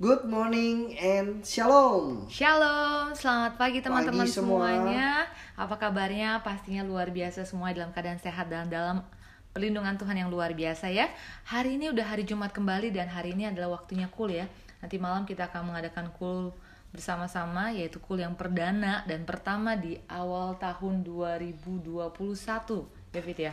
Good morning and shalom. Shalom, selamat pagi teman-teman semua. semuanya. Apa kabarnya? Pastinya luar biasa semua dalam keadaan sehat dan dalam perlindungan Tuhan yang luar biasa ya. Hari ini udah hari Jumat kembali dan hari ini adalah waktunya cool ya. Nanti malam kita akan mengadakan cool bersama-sama yaitu cool yang perdana dan pertama di awal tahun 2021. Ya Fit ya.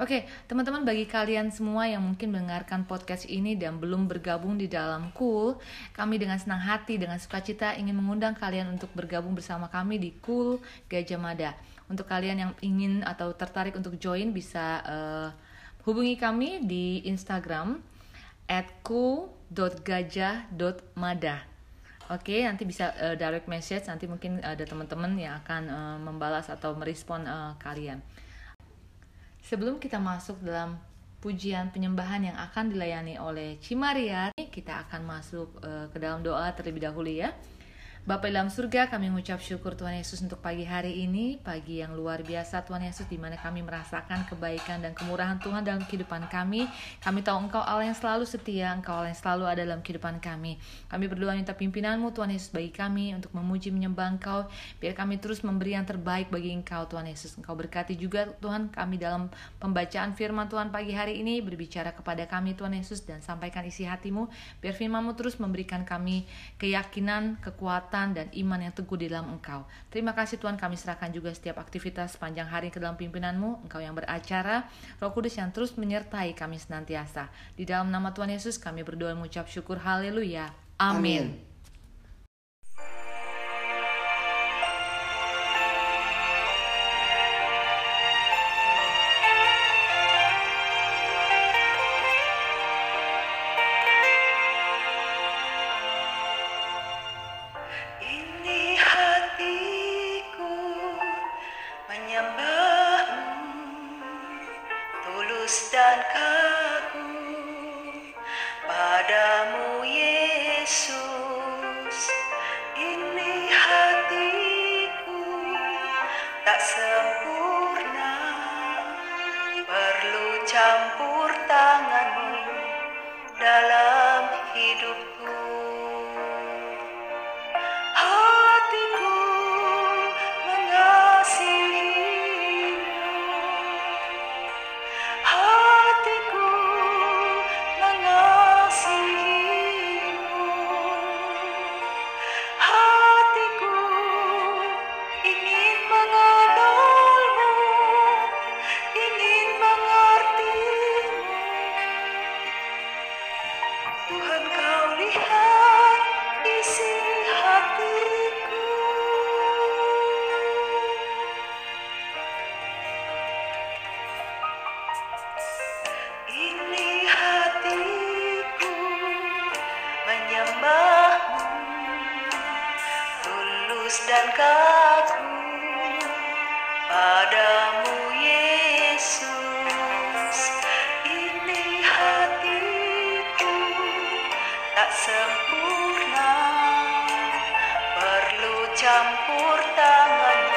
Oke, teman-teman bagi kalian semua yang mungkin mendengarkan podcast ini dan belum bergabung di dalam Cool, kami dengan senang hati, dengan sukacita ingin mengundang kalian untuk bergabung bersama kami di Cool Gajah Mada. Untuk kalian yang ingin atau tertarik untuk join bisa eh, hubungi kami di Instagram @cool.gajah.mada. Oke, nanti bisa eh, direct message, nanti mungkin ada teman-teman yang akan eh, membalas atau merespon eh, kalian. Sebelum kita masuk dalam pujian penyembahan yang akan dilayani oleh Cimaria, kita akan masuk eh, ke dalam doa terlebih dahulu ya. Bapak dalam surga, kami mengucap syukur Tuhan Yesus untuk pagi hari ini, pagi yang luar biasa Tuhan Yesus di mana kami merasakan kebaikan dan kemurahan Tuhan dalam kehidupan kami. Kami tahu Engkau Allah yang selalu setia, Engkau Allah yang selalu ada dalam kehidupan kami. Kami berdoa minta pimpinanmu Tuhan Yesus bagi kami untuk memuji menyembah Engkau, biar kami terus memberi yang terbaik bagi Engkau Tuhan Yesus. Engkau berkati juga Tuhan kami dalam pembacaan firman Tuhan pagi hari ini, berbicara kepada kami Tuhan Yesus dan sampaikan isi hatimu, biar firmanmu terus memberikan kami keyakinan, kekuatan, dan iman yang teguh di dalam Engkau. Terima kasih Tuhan kami serahkan juga setiap aktivitas sepanjang hari ke dalam pimpinanmu, Engkau yang beracara, Roh Kudus yang terus menyertai kami senantiasa. Di dalam nama Tuhan Yesus kami berdoa mengucap syukur, haleluya. Amin. Ini sempurna perlu campur tanganmu dalam hidupku. Tak sempurna. Perlu campur tanganmu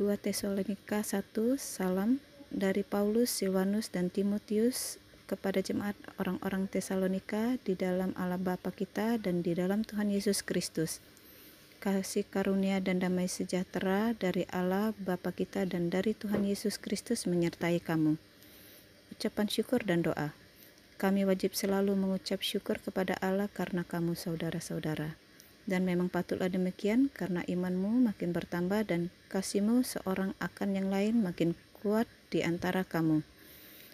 2 Tesalonika 1 Salam dari Paulus, Silvanus dan Timotius kepada jemaat orang-orang Tesalonika di dalam Allah Bapa kita dan di dalam Tuhan Yesus Kristus. Kasih karunia dan damai sejahtera dari Allah Bapa kita dan dari Tuhan Yesus Kristus menyertai kamu. Ucapan syukur dan doa. Kami wajib selalu mengucap syukur kepada Allah karena kamu saudara-saudara. Dan memang patutlah demikian karena imanmu makin bertambah dan kasihmu seorang akan yang lain makin kuat di antara kamu.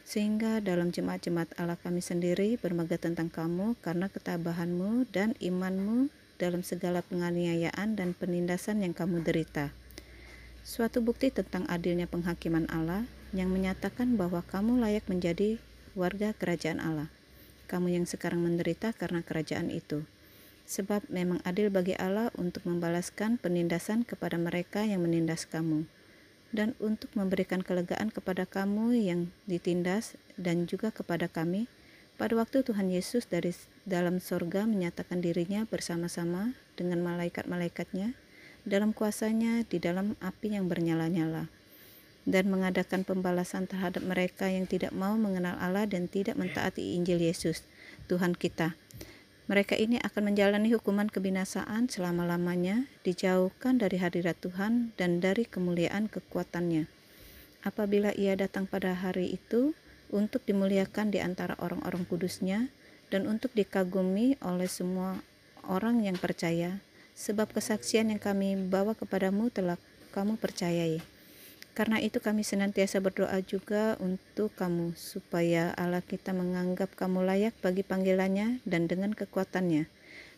Sehingga dalam jemaat-jemaat Allah kami sendiri bermegah tentang kamu karena ketabahanmu dan imanmu dalam segala penganiayaan dan penindasan yang kamu derita. Suatu bukti tentang adilnya penghakiman Allah yang menyatakan bahwa kamu layak menjadi warga kerajaan Allah. Kamu yang sekarang menderita karena kerajaan itu. Sebab memang adil bagi Allah untuk membalaskan penindasan kepada mereka yang menindas kamu dan untuk memberikan kelegaan kepada kamu yang ditindas dan juga kepada kami pada waktu Tuhan Yesus dari dalam sorga menyatakan dirinya bersama-sama dengan malaikat-malaikatnya dalam kuasanya di dalam api yang bernyala-nyala dan mengadakan pembalasan terhadap mereka yang tidak mau mengenal Allah dan tidak mentaati Injil Yesus, Tuhan kita. Mereka ini akan menjalani hukuman kebinasaan selama-lamanya, dijauhkan dari hadirat Tuhan dan dari kemuliaan kekuatannya. Apabila ia datang pada hari itu, untuk dimuliakan di antara orang-orang kudusnya, dan untuk dikagumi oleh semua orang yang percaya, sebab kesaksian yang kami bawa kepadamu telah kamu percayai. Karena itu kami senantiasa berdoa juga untuk kamu, supaya Allah kita menganggap kamu layak bagi panggilannya dan dengan kekuatannya,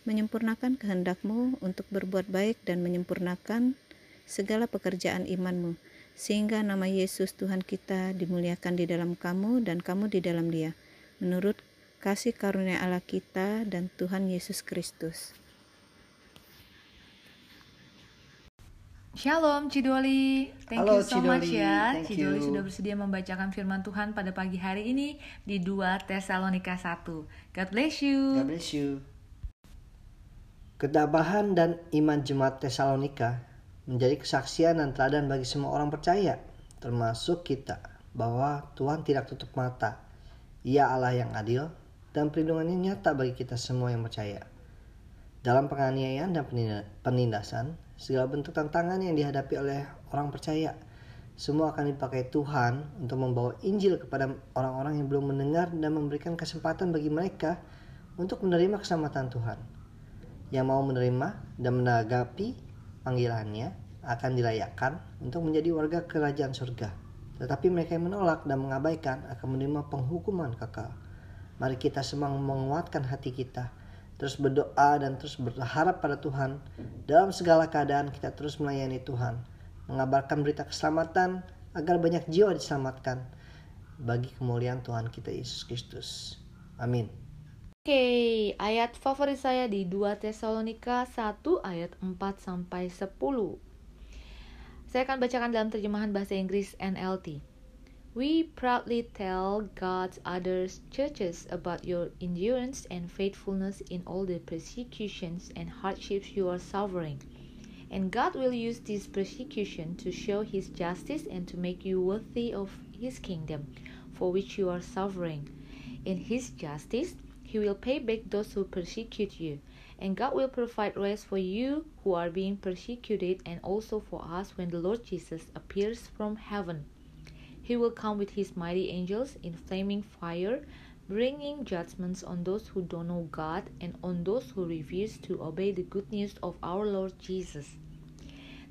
menyempurnakan kehendakmu untuk berbuat baik dan menyempurnakan segala pekerjaan imanmu, sehingga nama Yesus Tuhan kita dimuliakan di dalam kamu dan kamu di dalam dia, menurut kasih karunia Allah kita dan Tuhan Yesus Kristus. Shalom Cidoli, thank Halo, you so much Cidoli. ya. Thank Cidoli you. sudah bersedia membacakan firman Tuhan pada pagi hari ini di 2 Tesalonika 1. God bless you. God bless you. Ketabahan dan iman jemaat Tesalonika menjadi kesaksian dan teladan bagi semua orang percaya, termasuk kita, bahwa Tuhan tidak tutup mata. Ia Allah yang adil dan perlindungannya nyata bagi kita semua yang percaya. Dalam penganiayaan dan peninda- penindasan, segala bentuk tantangan yang dihadapi oleh orang percaya, semua akan dipakai Tuhan untuk membawa Injil kepada orang-orang yang belum mendengar dan memberikan kesempatan bagi mereka untuk menerima keselamatan Tuhan. Yang mau menerima dan menanggapi panggilannya akan dilayakkan untuk menjadi warga kerajaan surga. Tetapi mereka yang menolak dan mengabaikan akan menerima penghukuman kekal. Mari kita semua menguatkan hati kita, terus berdoa dan terus berharap pada Tuhan. Dalam segala keadaan kita terus melayani Tuhan, mengabarkan berita keselamatan agar banyak jiwa diselamatkan bagi kemuliaan Tuhan kita Yesus Kristus. Amin. Oke, ayat favorit saya di 2 Tesalonika 1 ayat 4 sampai 10. Saya akan bacakan dalam terjemahan bahasa Inggris NLT. We proudly tell God's other churches about your endurance and faithfulness in all the persecutions and hardships you are suffering. And God will use this persecution to show His justice and to make you worthy of His kingdom, for which you are suffering. In His justice, He will pay back those who persecute you, and God will provide rest for you who are being persecuted, and also for us when the Lord Jesus appears from heaven. He will come with his mighty angels in flaming fire, bringing judgments on those who don't know God and on those who refuse to obey the good news of our Lord Jesus.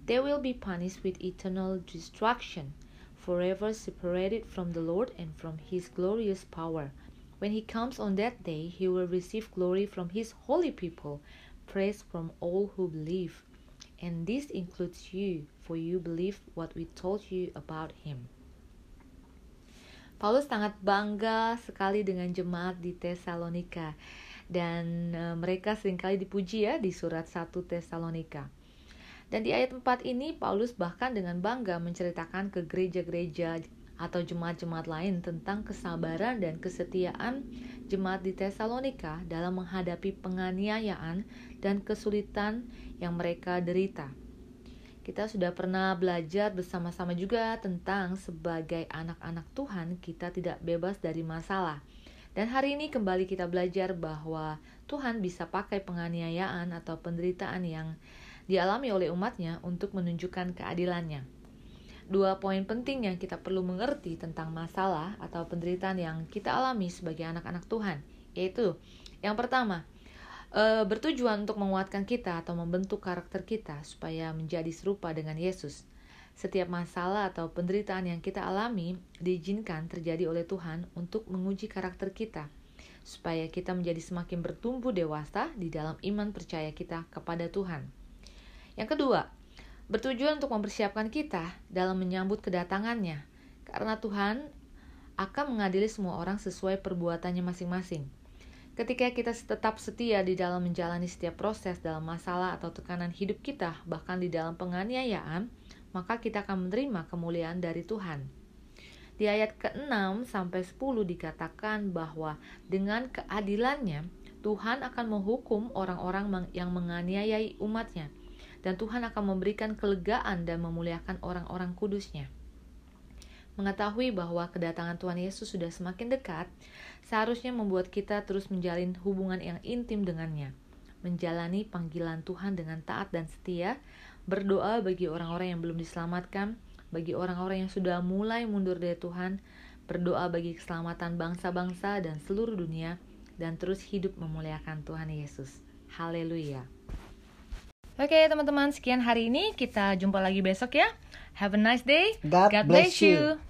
They will be punished with eternal destruction, forever separated from the Lord and from his glorious power. When he comes on that day, he will receive glory from his holy people, praise from all who believe. And this includes you, for you believe what we told you about him. Paulus sangat bangga sekali dengan jemaat di Tesalonika dan e, mereka sering kali dipuji ya di surat 1 Tesalonika. Dan di ayat 4 ini Paulus bahkan dengan bangga menceritakan ke gereja-gereja atau jemaat-jemaat lain tentang kesabaran dan kesetiaan jemaat di Tesalonika dalam menghadapi penganiayaan dan kesulitan yang mereka derita. Kita sudah pernah belajar bersama-sama juga tentang sebagai anak-anak Tuhan kita tidak bebas dari masalah. Dan hari ini kembali kita belajar bahwa Tuhan bisa pakai penganiayaan atau penderitaan yang dialami oleh umatnya untuk menunjukkan keadilannya. Dua poin penting yang kita perlu mengerti tentang masalah atau penderitaan yang kita alami sebagai anak-anak Tuhan, yaitu yang pertama, e, bertujuan untuk menguatkan kita atau membentuk karakter kita supaya menjadi serupa dengan Yesus. Setiap masalah atau penderitaan yang kita alami diizinkan terjadi oleh Tuhan untuk menguji karakter kita, supaya kita menjadi semakin bertumbuh dewasa di dalam iman percaya kita kepada Tuhan. Yang kedua, bertujuan untuk mempersiapkan kita dalam menyambut kedatangannya, karena Tuhan akan mengadili semua orang sesuai perbuatannya masing-masing. Ketika kita tetap setia di dalam menjalani setiap proses dalam masalah atau tekanan hidup kita, bahkan di dalam penganiayaan, maka kita akan menerima kemuliaan dari Tuhan. Di ayat ke-6 sampai 10 dikatakan bahwa dengan keadilannya Tuhan akan menghukum orang-orang yang menganiayai umatnya dan Tuhan akan memberikan kelegaan dan memuliakan orang-orang kudusnya. Mengetahui bahwa kedatangan Tuhan Yesus sudah semakin dekat, seharusnya membuat kita terus menjalin hubungan yang intim dengannya, menjalani panggilan Tuhan dengan taat dan setia, berdoa bagi orang-orang yang belum diselamatkan, bagi orang-orang yang sudah mulai mundur dari Tuhan, berdoa bagi keselamatan bangsa-bangsa dan seluruh dunia, dan terus hidup memuliakan Tuhan Yesus. Haleluya! Oke teman-teman, sekian hari ini. Kita jumpa lagi besok ya. Have a nice day. God bless you. you.